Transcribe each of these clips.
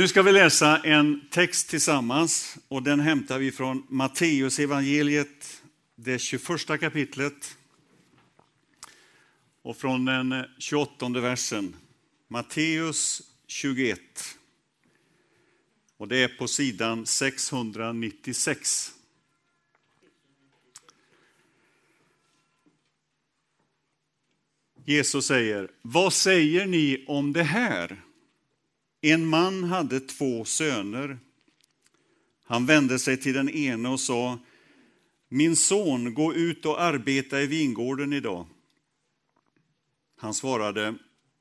Nu ska vi läsa en text tillsammans och den hämtar vi från Matteus evangeliet, det 21 kapitlet och från den 28 versen. Matteus 21. Och det är på sidan 696. Jesus säger, vad säger ni om det här? En man hade två söner. Han vände sig till den ene och sa, min son, gå ut och arbeta i vingården idag. Han svarade,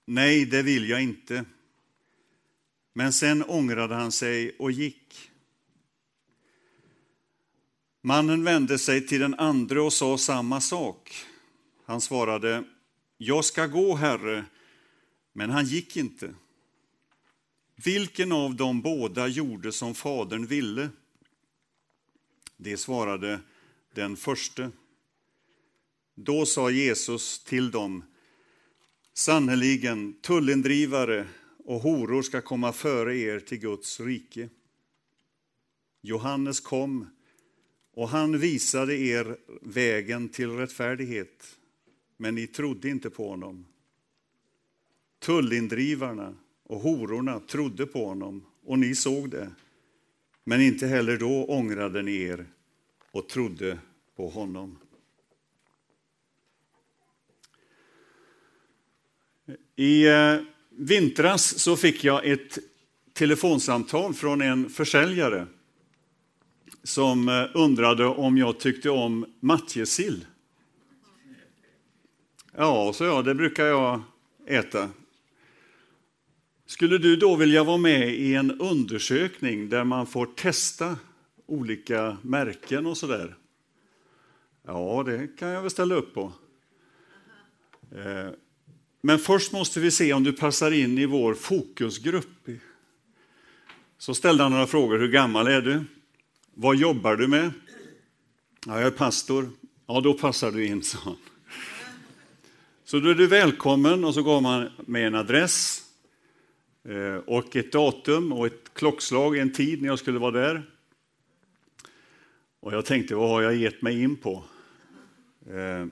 nej, det vill jag inte. Men sen ångrade han sig och gick. Mannen vände sig till den andre och sa samma sak. Han svarade, jag ska gå, herre, men han gick inte. Vilken av dem båda gjorde som fadern ville? Det svarade den förste. Då sa Jesus till dem, sannerligen tullindrivare och horor ska komma före er till Guds rike. Johannes kom och han visade er vägen till rättfärdighet, men ni trodde inte på honom. Tullindrivarna och hororna trodde på honom och ni såg det. Men inte heller då ångrade ni er och trodde på honom. I eh, vintras så fick jag ett telefonsamtal från en försäljare som eh, undrade om jag tyckte om matjessill. Ja, så ja, det brukar jag äta. Skulle du då vilja vara med i en undersökning där man får testa olika märken och sådär? Ja, det kan jag väl ställa upp på. Eh, men först måste vi se om du passar in i vår fokusgrupp. Så ställde han några frågor. Hur gammal är du? Vad jobbar du med? Ja, jag är pastor. Ja, då passar du in, sa han. Så då är du välkommen och så går man med en adress Eh, och ett datum och ett klockslag, en tid när jag skulle vara där. Och jag tänkte, vad har jag gett mig in på? Eh,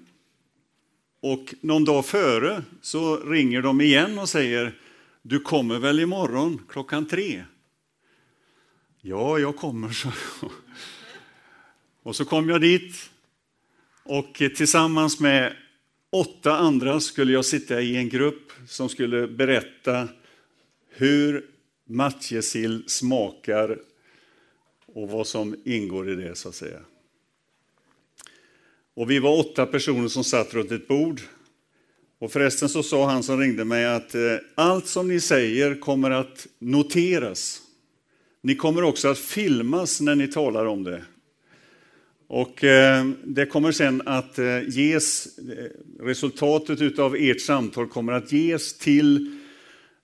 och någon dag före så ringer de igen och säger, du kommer väl imorgon klockan tre? Ja, jag kommer, så. Och så kom jag dit och tillsammans med åtta andra skulle jag sitta i en grupp som skulle berätta hur matjessill smakar och vad som ingår i det, så att säga. Och vi var åtta personer som satt runt ett bord. Och förresten så sa han som ringde mig att eh, allt som ni säger kommer att noteras. Ni kommer också att filmas när ni talar om det. Och eh, det kommer sen att eh, ges, resultatet av ert samtal kommer att ges till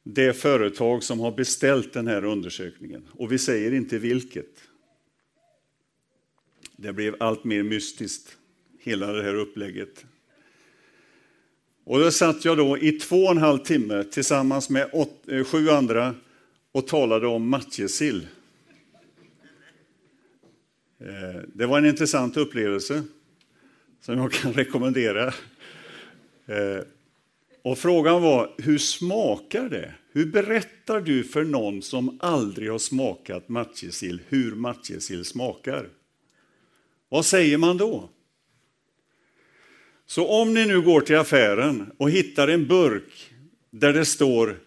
det företag som har beställt den här undersökningen. Och vi säger inte vilket. Det blev allt mer mystiskt, hela det här upplägget. Och då satt jag då i två och en halv timme tillsammans med åt, eh, sju andra och talade om matjessill. Eh, det var en intressant upplevelse som jag kan rekommendera. Eh, och frågan var, hur smakar det? Hur berättar du för någon som aldrig har smakat matjessill hur matjessill smakar? Vad säger man då? Så om ni nu går till affären och hittar en burk där det står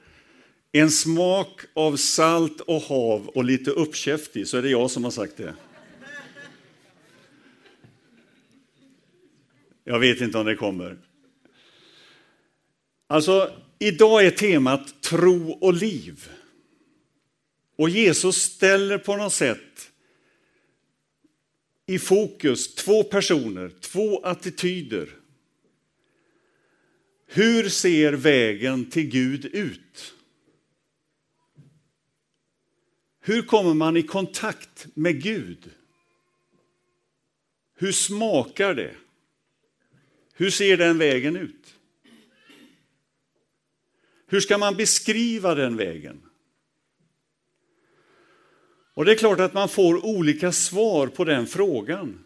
en smak av salt och hav och lite uppkäftig, så är det jag som har sagt det. Jag vet inte om det kommer. Alltså, idag är temat tro och liv. Och Jesus ställer på något sätt i fokus två personer, två attityder. Hur ser vägen till Gud ut? Hur kommer man i kontakt med Gud? Hur smakar det? Hur ser den vägen ut? Hur ska man beskriva den vägen? Och det är klart att man får olika svar på den frågan.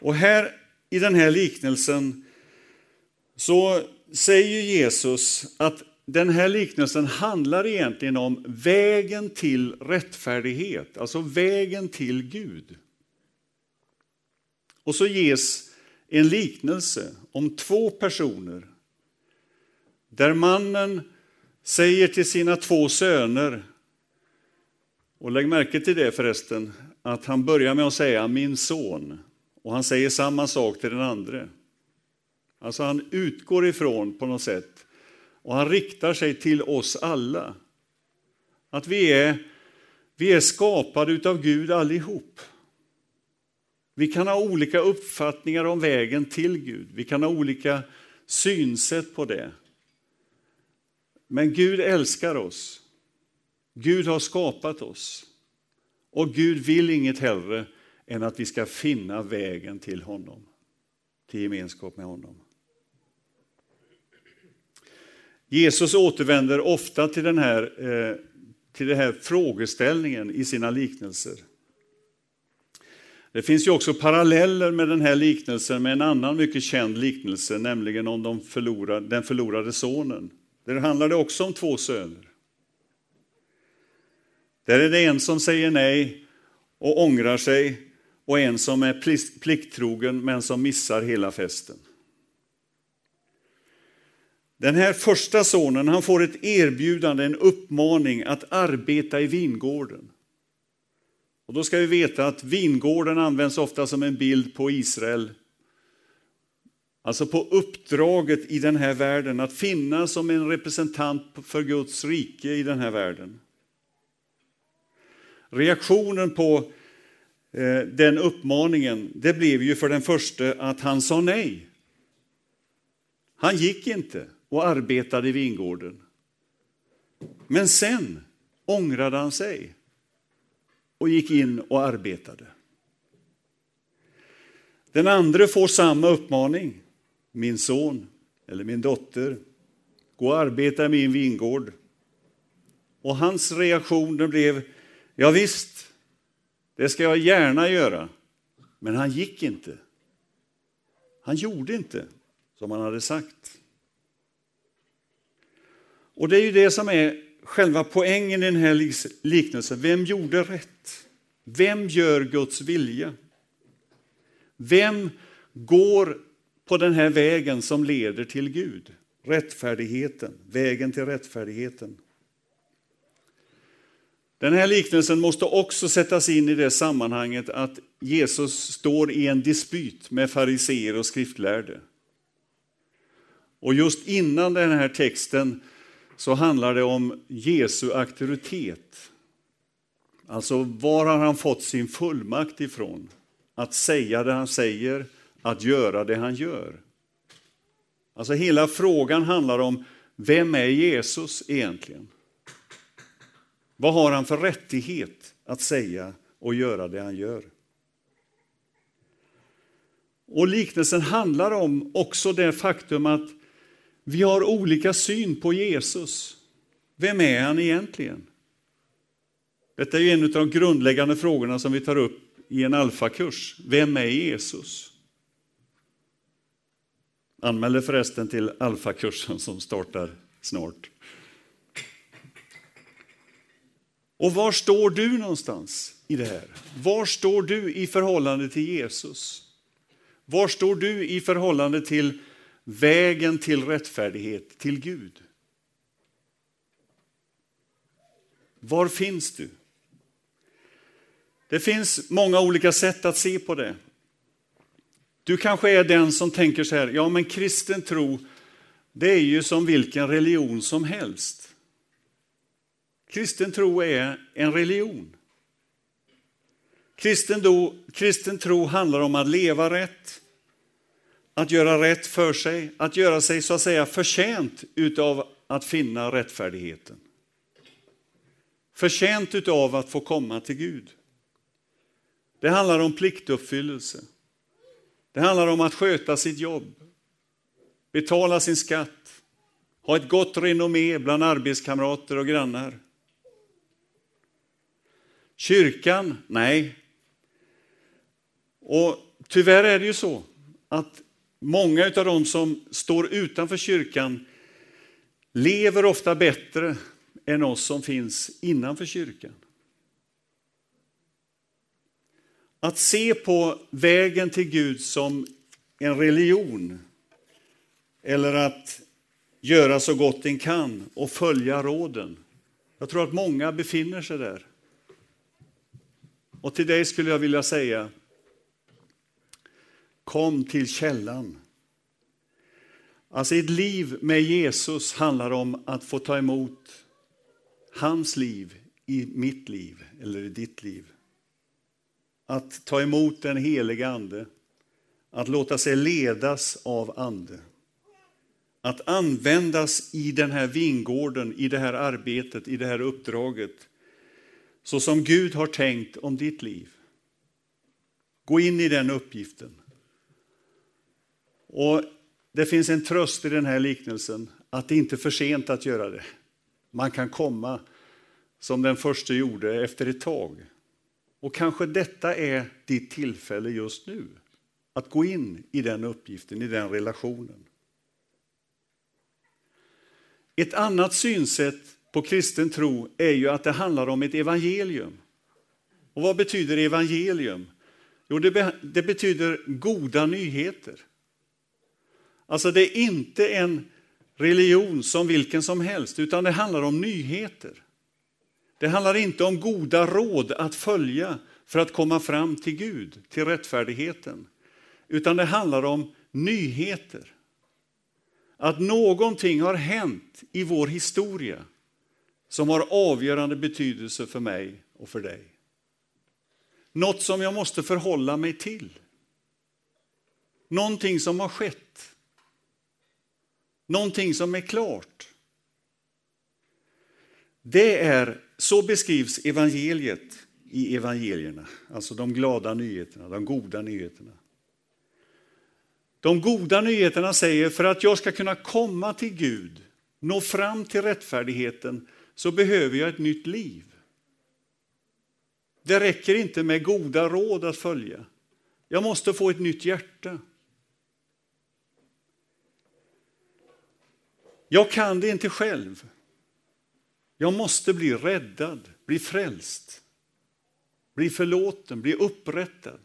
Och här i den här liknelsen så säger Jesus att den här liknelsen handlar egentligen om vägen till rättfärdighet, alltså vägen till Gud. Och så ges en liknelse om två personer där mannen säger till sina två söner, och lägg märke till det förresten, att han börjar med att säga min son, och han säger samma sak till den andra. Alltså han utgår ifrån på något sätt, och han riktar sig till oss alla. Att vi är, vi är skapade av Gud allihop. Vi kan ha olika uppfattningar om vägen till Gud. Vi kan ha olika synsätt på det. Men Gud älskar oss. Gud har skapat oss. Och Gud vill inget hellre än att vi ska finna vägen till honom, till gemenskap med honom. Jesus återvänder ofta till den här, eh, till den här frågeställningen i sina liknelser. Det finns ju också paralleller med den här liknelsen med en annan mycket känd liknelse, nämligen om de förlorade, den förlorade sonen. Där handlar det också om två söner. Där är det en som säger nej och ångrar sig och en som är plikttrogen men som missar hela festen. Den här första sonen han får ett erbjudande, en uppmaning att arbeta i vingården. Och då ska vi veta att vingården används ofta som en bild på Israel. Alltså på uppdraget i den här världen, att finnas som en representant för Guds rike i den här världen. Reaktionen på eh, den uppmaningen, det blev ju för den första att han sa nej. Han gick inte och arbetade i vingården. Men sen ångrade han sig och gick in och arbetade. Den andra får samma uppmaning. Min son eller min dotter, gå och arbeta i min vingård. Och hans reaktion blev, ja visst, det ska jag gärna göra. Men han gick inte. Han gjorde inte som han hade sagt. Och det är ju det som är själva poängen i den här liknelsen. Vem gjorde rätt? Vem gör Guds vilja? Vem går på den här vägen som leder till Gud? Rättfärdigheten, vägen till rättfärdigheten. Den här liknelsen måste också sättas in i det sammanhanget att Jesus står i en dispyt med fariseer och skriftlärde. Och just innan den här texten så handlar det om Jesu auktoritet. Alltså, var har han fått sin fullmakt ifrån? Att säga det han säger, att göra det han gör. Alltså hela frågan handlar om, vem är Jesus egentligen? Vad har han för rättighet att säga och göra det han gör? Och liknelsen handlar om också det faktum att vi har olika syn på Jesus. Vem är han egentligen? Detta är en av de grundläggande frågorna som vi tar upp i en alfakurs. Vem är Jesus? Anmäl dig förresten till alfakursen som startar snart. Och var står du någonstans i det här? Var står du i förhållande till Jesus? Var står du i förhållande till vägen till rättfärdighet, till Gud? Var finns du? Det finns många olika sätt att se på det. Du kanske är den som tänker så här, ja men kristen tro, det är ju som vilken religion som helst. Kristen tro är en religion. Kristen, do, kristen tro handlar om att leva rätt, att göra rätt för sig, att göra sig så att säga förtjänt utav att finna rättfärdigheten. Förtjänt utav att få komma till Gud. Det handlar om pliktuppfyllelse. Det handlar om att sköta sitt jobb, betala sin skatt, ha ett gott renommé bland arbetskamrater och grannar. Kyrkan? Nej. Och tyvärr är det ju så att många av de som står utanför kyrkan lever ofta bättre än oss som finns innanför kyrkan. Att se på vägen till Gud som en religion eller att göra så gott en kan och följa råden. Jag tror att många befinner sig där. Och till dig skulle jag vilja säga, kom till källan. Alltså ett liv med Jesus handlar om att få ta emot hans liv i mitt liv eller i ditt liv. Att ta emot den heliga Ande, att låta sig ledas av Ande. Att användas i den här vingården, i det här arbetet, i det här uppdraget. Så som Gud har tänkt om ditt liv. Gå in i den uppgiften. Och Det finns en tröst i den här liknelsen, att det inte är för sent att göra det. Man kan komma som den första gjorde efter ett tag. Och kanske detta är ditt tillfälle just nu, att gå in i den uppgiften, i den relationen. Ett annat synsätt på kristen tro är ju att det handlar om ett evangelium. Och vad betyder evangelium? Jo, det, be det betyder goda nyheter. Alltså det är inte en religion som vilken som helst, utan det handlar om nyheter. Det handlar inte om goda råd att följa för att komma fram till Gud, till rättfärdigheten. Utan det handlar om nyheter. Att någonting har hänt i vår historia som har avgörande betydelse för mig och för dig. Något som jag måste förhålla mig till. Någonting som har skett. Någonting som är klart. Det är, så beskrivs evangeliet i evangelierna, alltså de glada nyheterna, de goda nyheterna. De goda nyheterna säger för att jag ska kunna komma till Gud, nå fram till rättfärdigheten, så behöver jag ett nytt liv. Det räcker inte med goda råd att följa. Jag måste få ett nytt hjärta. Jag kan det inte själv. Jag måste bli räddad, bli frälst, bli förlåten, bli upprättad.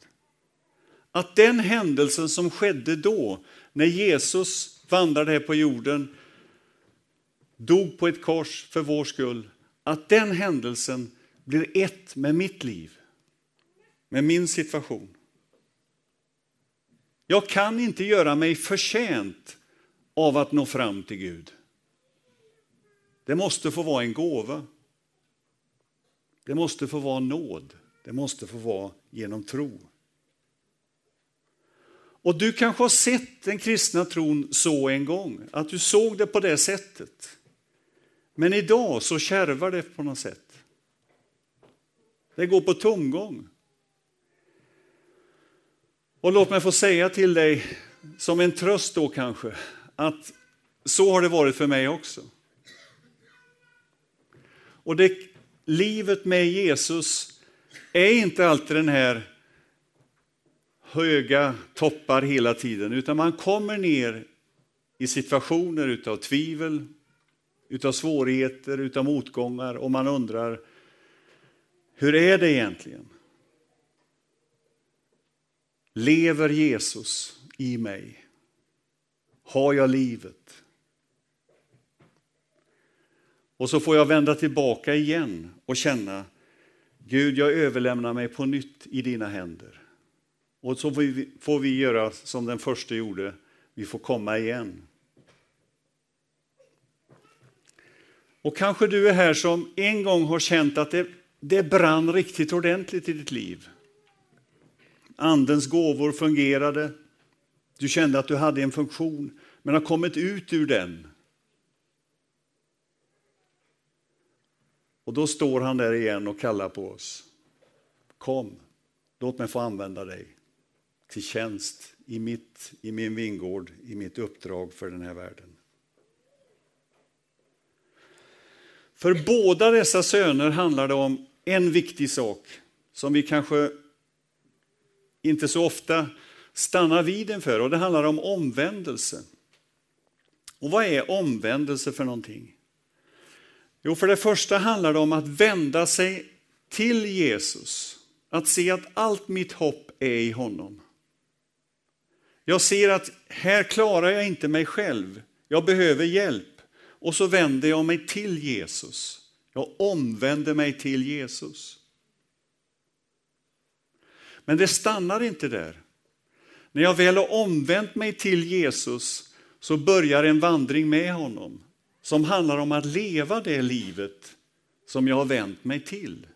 Att den händelsen som skedde då, när Jesus vandrade här på jorden, dog på ett kors för vår skull, att den händelsen blir ett med mitt liv, med min situation. Jag kan inte göra mig förtjänt av att nå fram till Gud. Det måste få vara en gåva. Det måste få vara nåd. Det måste få vara genom tro. Och du kanske har sett den kristna tron så en gång, att du såg det på det sättet. Men idag så kärvar det på något sätt. Det går på tomgång. Och låt mig få säga till dig, som en tröst då kanske, att så har det varit för mig också. Och det, livet med Jesus är inte alltid den här höga toppar hela tiden, utan man kommer ner i situationer utav tvivel, utav svårigheter, utav motgångar och man undrar, hur är det egentligen? Lever Jesus i mig? Har jag livet? Och så får jag vända tillbaka igen och känna, Gud, jag överlämnar mig på nytt i dina händer. Och så får vi, göra som den första gjorde, vi får komma igen. Och kanske du är här som en gång har känt att det, det brann riktigt ordentligt i ditt liv. Andens gåvor fungerade. Du kände att du hade en funktion, men har kommit ut ur den. Och då står han där igen och kallar på oss. Kom, låt mig få använda dig till tjänst i, mitt, i min vingård, i mitt uppdrag för den här världen. För båda dessa söner handlar det om en viktig sak som vi kanske inte så ofta stannar vid inför och det handlar om omvändelse. Och vad är omvändelse för någonting? Jo, för det första handlar det om att vända sig till Jesus. Att se att allt mitt hopp är i honom. Jag ser att här klarar jag inte mig själv. Jag behöver hjälp. Och så vänder jag mig till Jesus. Jag omvänder mig till Jesus. Men det stannar inte där. När jag väl har omvänt mig till Jesus så börjar en vandring med honom som handlar om att leva det livet som jag har vänt mig till.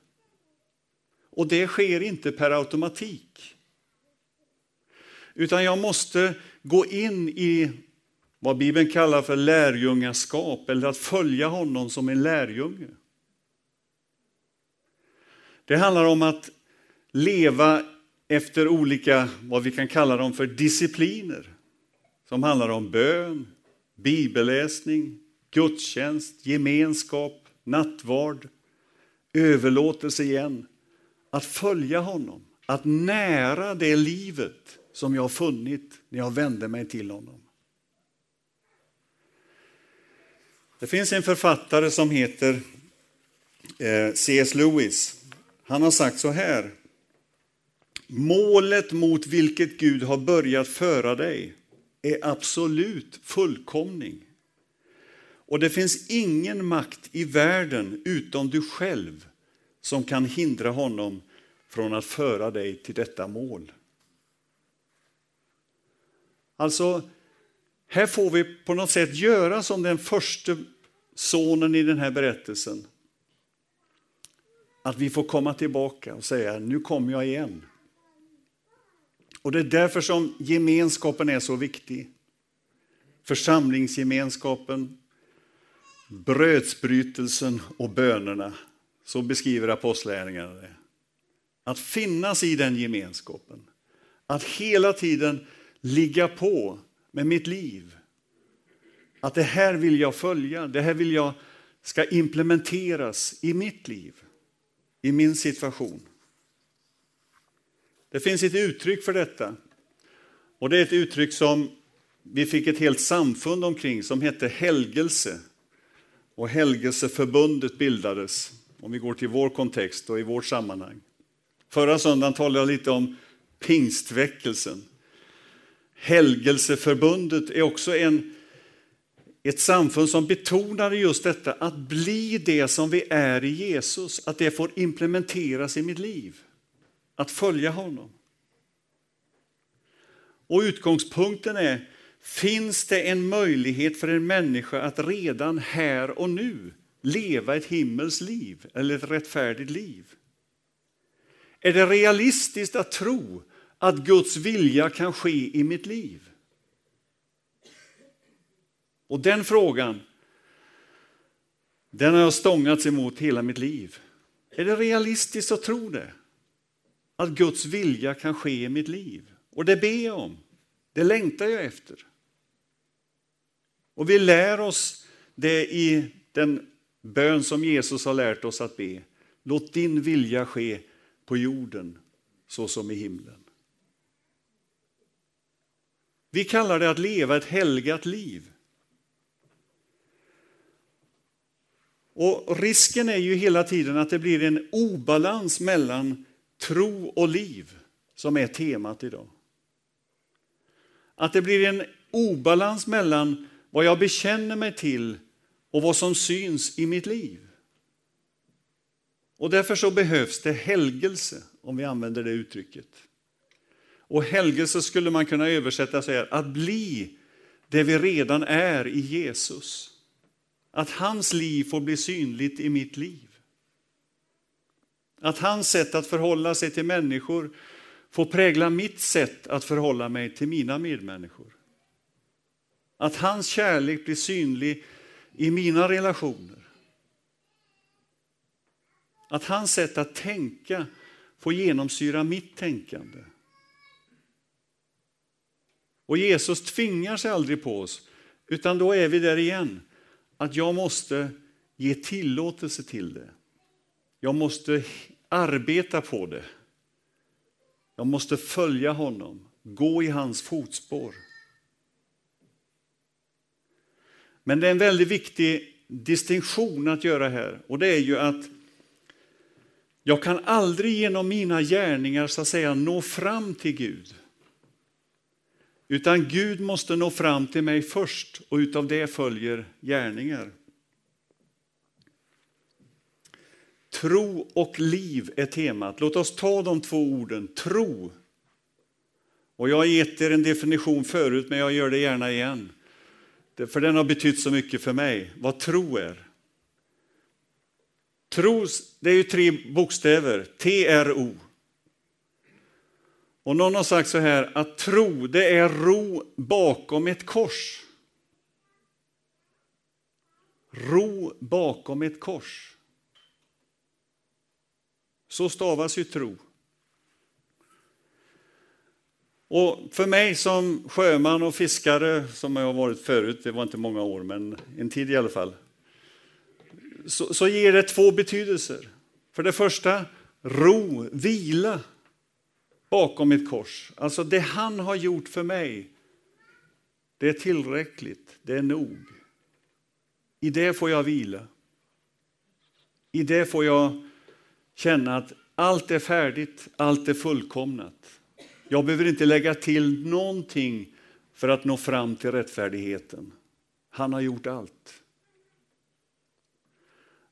Och det sker inte per automatik. Utan jag måste gå in i vad Bibeln kallar för lärjungaskap eller att följa honom som en lärjunge. Det handlar om att leva efter olika, vad vi kan kalla dem för discipliner. Som handlar om bön, bibelläsning, gudstjänst, gemenskap, nattvard, överlåtelse igen. Att följa honom, att nära det livet som jag funnit när jag vände mig till honom. Det finns en författare som heter eh, C.S. Lewis. Han har sagt så här. Målet mot vilket Gud har börjat föra dig är absolut fullkomning. Och det finns ingen makt i världen utom du själv som kan hindra honom från att föra dig till detta mål. Alltså, här får vi på något sätt göra som den första sonen i den här berättelsen. Att vi får komma tillbaka och säga, nu kommer jag igen. Och det är därför som gemenskapen är så viktig. Församlingsgemenskapen, brödsbrytelsen och bönerna. Så beskriver apostlärningarna det. Att finnas i den gemenskapen. Att hela tiden ligga på med mitt liv. Att det här vill jag följa, det här vill jag ska implementeras i mitt liv, i min situation. Det finns ett uttryck för detta. Och det är ett uttryck som vi fick ett helt samfund omkring som hette helgelse. Och helgelseförbundet bildades, om vi går till vår kontext och i vårt sammanhang. Förra söndagen talade jag lite om pingstväckelsen. Helgelseförbundet är också en, ett samfund som betonade just detta, att bli det som vi är i Jesus, att det får implementeras i mitt liv. Att följa honom. Och utgångspunkten är, finns det en möjlighet för en människa att redan här och nu leva ett himmels liv eller ett rättfärdigt liv? Är det realistiskt att tro att Guds vilja kan ske i mitt liv? Och den frågan, den har jag stångats emot hela mitt liv. Är det realistiskt att tro det? Att Guds vilja kan ske i mitt liv? Och det ber jag om. Det längtar jag efter. Och vi lär oss det i den bön som Jesus har lärt oss att be. Låt din vilja ske på jorden så som i himlen. Vi kallar det att leva ett helgat liv. Och Risken är ju hela tiden att det blir en obalans mellan tro och liv, som är temat idag. Att det blir en obalans mellan vad jag bekänner mig till och vad som syns i mitt liv. Och därför så behövs det helgelse, om vi använder det uttrycket. Och helgelse skulle man kunna översätta så här, att bli det vi redan är i Jesus. Att hans liv får bli synligt i mitt liv. Att hans sätt att förhålla sig till människor får prägla mitt sätt att förhålla mig till mina medmänniskor. Att hans kärlek blir synlig i mina relationer. Att hans sätt att tänka får genomsyra mitt tänkande. Och Jesus tvingar sig aldrig på oss, utan då är vi där igen. Att jag måste ge tillåtelse till det. Jag måste arbeta på det. Jag måste följa honom, gå i hans fotspår. Men det är en väldigt viktig distinktion att göra här och det är ju att jag kan aldrig genom mina gärningar så att säga nå fram till Gud. Utan Gud måste nå fram till mig först och utav det följer gärningar. Tro och liv är temat. Låt oss ta de två orden. Tro. Och jag har gett er en definition förut, men jag gör det gärna igen. För den har betytt så mycket för mig, vad tro är. Tro, det är ju tre bokstäver, T-R-O. Och någon har sagt så här att tro, det är ro bakom ett kors. Ro bakom ett kors. Så stavas ju tro. Och för mig som sjöman och fiskare, som jag har varit förut, det var inte många år, men en tid i alla fall, så, så ger det två betydelser. För det första, ro, vila bakom ett kors. Alltså det han har gjort för mig, det är tillräckligt, det är nog. I det får jag vila. I det får jag känna att allt är färdigt, allt är fullkomnat. Jag behöver inte lägga till någonting för att nå fram till rättfärdigheten. Han har gjort allt.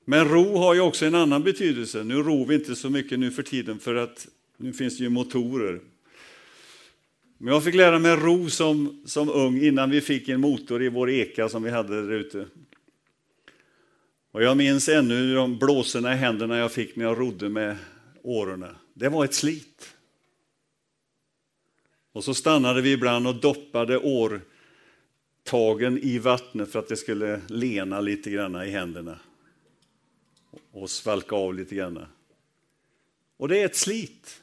Men ro har ju också en annan betydelse. Nu ror vi inte så mycket nu för tiden för att nu finns det ju motorer. Men jag fick lära mig ro som, som ung innan vi fick en motor i vår eka som vi hade där ute. Och jag minns ännu de blåsorna i händerna jag fick när jag rodde med årorna. Det var ett slit. Och så stannade vi ibland och doppade årtagen i vattnet för att det skulle lena lite grann i händerna och svalka av lite grann. Och det är ett slit.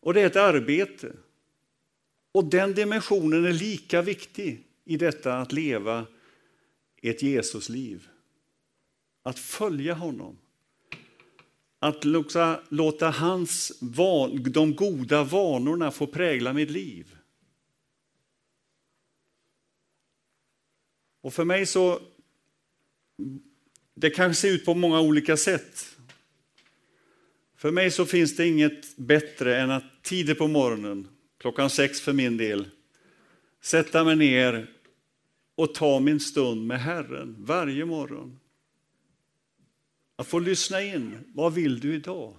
Och det är ett arbete. Och den dimensionen är lika viktig i detta att leva ett Jesusliv. Att följa honom. Att låta, låta hans van, de goda vanorna få prägla mitt liv. Och för mig så, det kan se ut på många olika sätt. För mig så finns det inget bättre än att tidigt på morgonen, klockan sex för min del, sätta mig ner och ta min stund med Herren varje morgon. Att få lyssna in, vad vill du idag?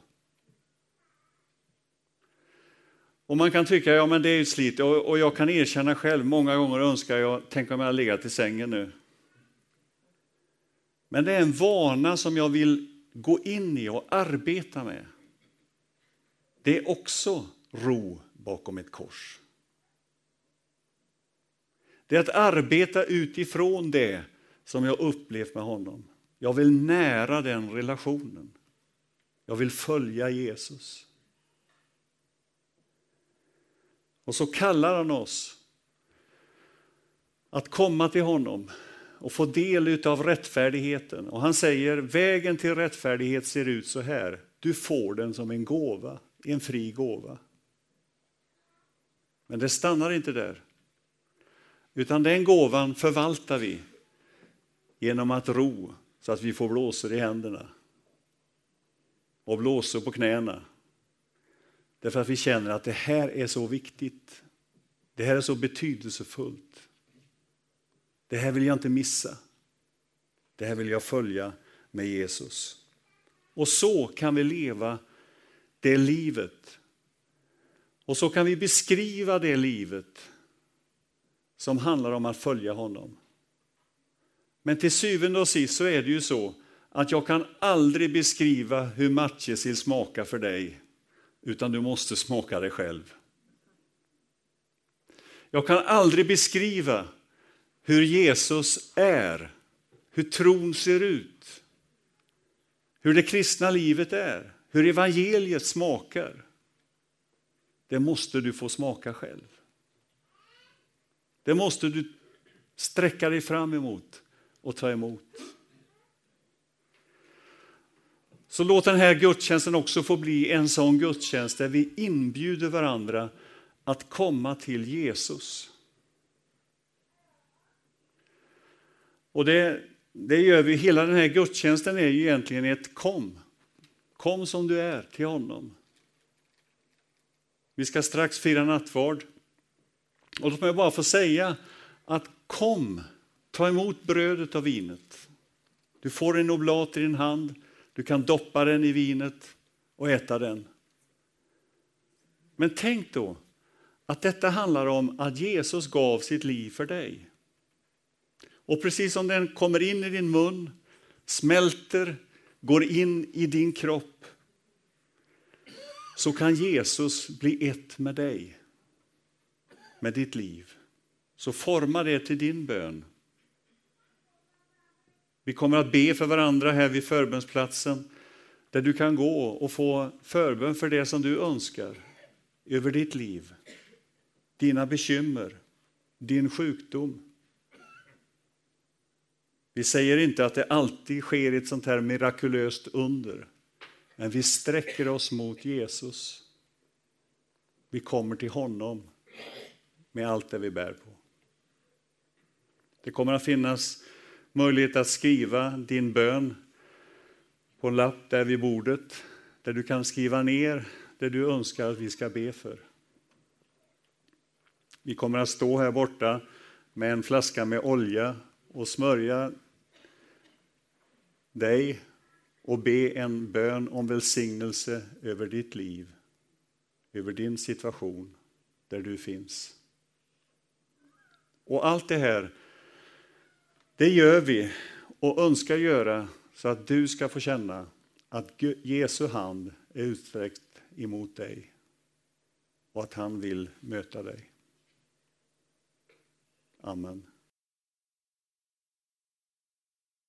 Och man kan tycka, ja men det är ett slit, och jag kan erkänna själv, många gånger önskar jag, tänk om jag legat i sängen nu. Men det är en vana som jag vill gå in i och arbeta med. Det är också ro bakom ett kors. Det är att arbeta utifrån det som jag upplevt med honom. Jag vill nära den relationen. Jag vill följa Jesus. Och så kallar han oss att komma till honom och få del av rättfärdigheten. Och han säger vägen till rättfärdighet ser ut så här. Du får den som en gåva, en fri gåva. Men det stannar inte där. Utan den gåvan förvaltar vi genom att ro så att vi får blåsor i händerna och blåsor på knäna. Därför att vi känner att det här är så viktigt. Det här är så betydelsefullt. Det här vill jag inte missa. Det här vill jag följa med Jesus. Och så kan vi leva det livet. Och så kan vi beskriva det livet som handlar om att följa honom. Men till syvende och sist så är det ju så att jag kan aldrig beskriva hur matjessill smakar för dig, utan du måste smaka det själv. Jag kan aldrig beskriva hur Jesus är, hur tron ser ut, hur det kristna livet är, hur evangeliet smakar. Det måste du få smaka själv. Det måste du sträcka dig fram emot och ta emot. Så låt den här gudstjänsten också få bli en sån gudstjänst där vi inbjuder varandra att komma till Jesus. Och det, det gör vi, hela den här gudstjänsten är ju egentligen ett kom. Kom som du är till honom. Vi ska strax fira nattvard. Och låt mig bara få säga att kom, ta emot brödet och vinet. Du får en oblat i din hand, du kan doppa den i vinet och äta den. Men tänk då att detta handlar om att Jesus gav sitt liv för dig. Och precis som den kommer in i din mun, smälter, går in i din kropp, så kan Jesus bli ett med dig, med ditt liv. Så forma det till din bön. Vi kommer att be för varandra här vid förbönsplatsen, där du kan gå och få förbön för det som du önskar över ditt liv, dina bekymmer, din sjukdom, vi säger inte att det alltid sker ett sånt här mirakulöst under, men vi sträcker oss mot Jesus. Vi kommer till honom med allt det vi bär på. Det kommer att finnas möjlighet att skriva din bön på en lapp där vid bordet, där du kan skriva ner det du önskar att vi ska be för. Vi kommer att stå här borta med en flaska med olja och smörja dig och be en bön om välsignelse över ditt liv, över din situation där du finns. Och allt det här, det gör vi och önskar göra så att du ska få känna att Jesu hand är utsträckt emot dig och att han vill möta dig. Amen.